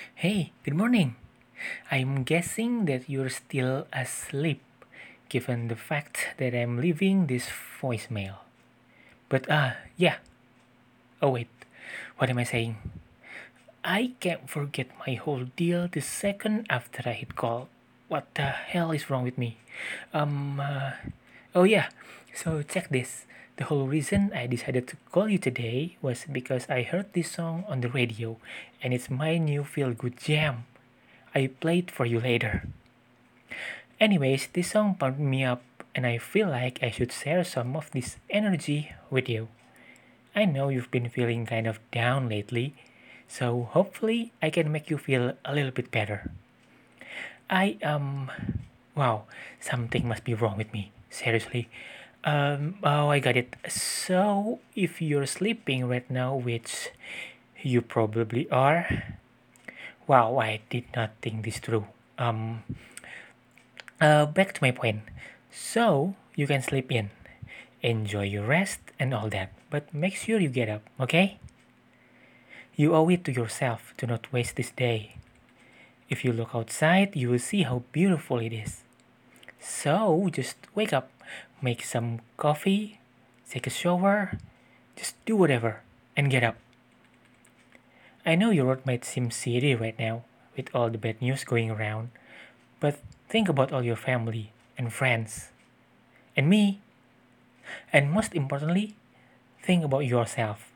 Hey, good morning. I'm guessing that you're still asleep, given the fact that I'm leaving this voicemail. But ah, uh, yeah. Oh wait, what am I saying? I can't forget my whole deal the second after I hit call. What the hell is wrong with me? Um, uh, oh yeah, so check this. The whole reason I decided to call you today was because I heard this song on the radio and it's my new feel good jam. I played it for you later. Anyways, this song pumped me up and I feel like I should share some of this energy with you. I know you've been feeling kind of down lately, so hopefully I can make you feel a little bit better. I um wow, something must be wrong with me. Seriously. Um, oh, I got it. So, if you're sleeping right now, which you probably are, wow, I did not think this through. Um, uh, back to my point. So, you can sleep in, enjoy your rest and all that, but make sure you get up, okay? You owe it to yourself to not waste this day. If you look outside, you will see how beautiful it is. So, just wake up make some coffee, take a shower, just do whatever and get up. I know your road might seem silly right now with all the bad news going around, but think about all your family and friends and me. And most importantly, think about yourself.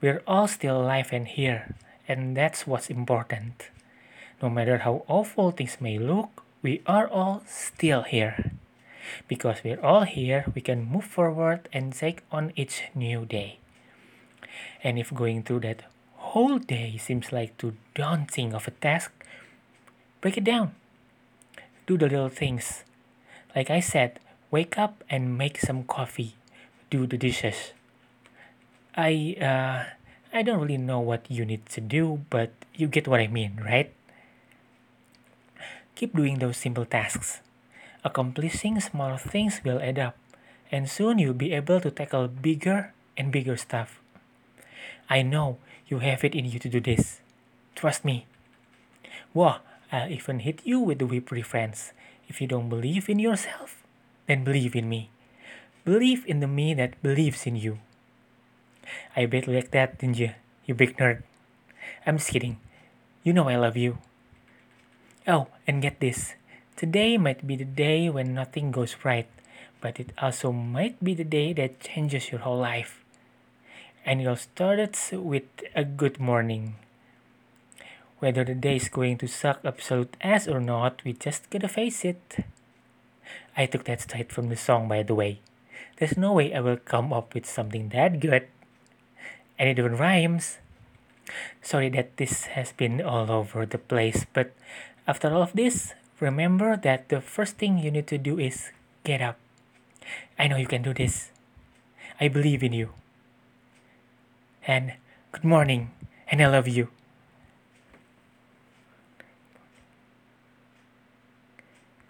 We're all still alive and here, and that's what's important. No matter how awful things may look, we are all still here. Because we're all here, we can move forward and take on each new day. And if going through that whole day seems like too daunting of a task, break it down. Do the little things. Like I said, wake up and make some coffee. Do the dishes. I uh, I don't really know what you need to do, but you get what I mean, right? Keep doing those simple tasks. Accomplishing small things will add up, and soon you'll be able to tackle bigger and bigger stuff. I know you have it in you to do this. Trust me. Whoa, I'll even hit you with the whip reference. If you don't believe in yourself, then believe in me. Believe in the me that believes in you. I bet like that, didn't you? You big nerd. I'm just kidding. You know I love you. Oh, and get this. Today might be the day when nothing goes right, but it also might be the day that changes your whole life. And it all started with a good morning. Whether the day is going to suck absolute ass or not, we just gotta face it. I took that straight from the song, by the way. There's no way I will come up with something that good. And it even rhymes. Sorry that this has been all over the place, but after all of this, remember that the first thing you need to do is get up. I know you can do this. I believe in you. And good morning, and I love you.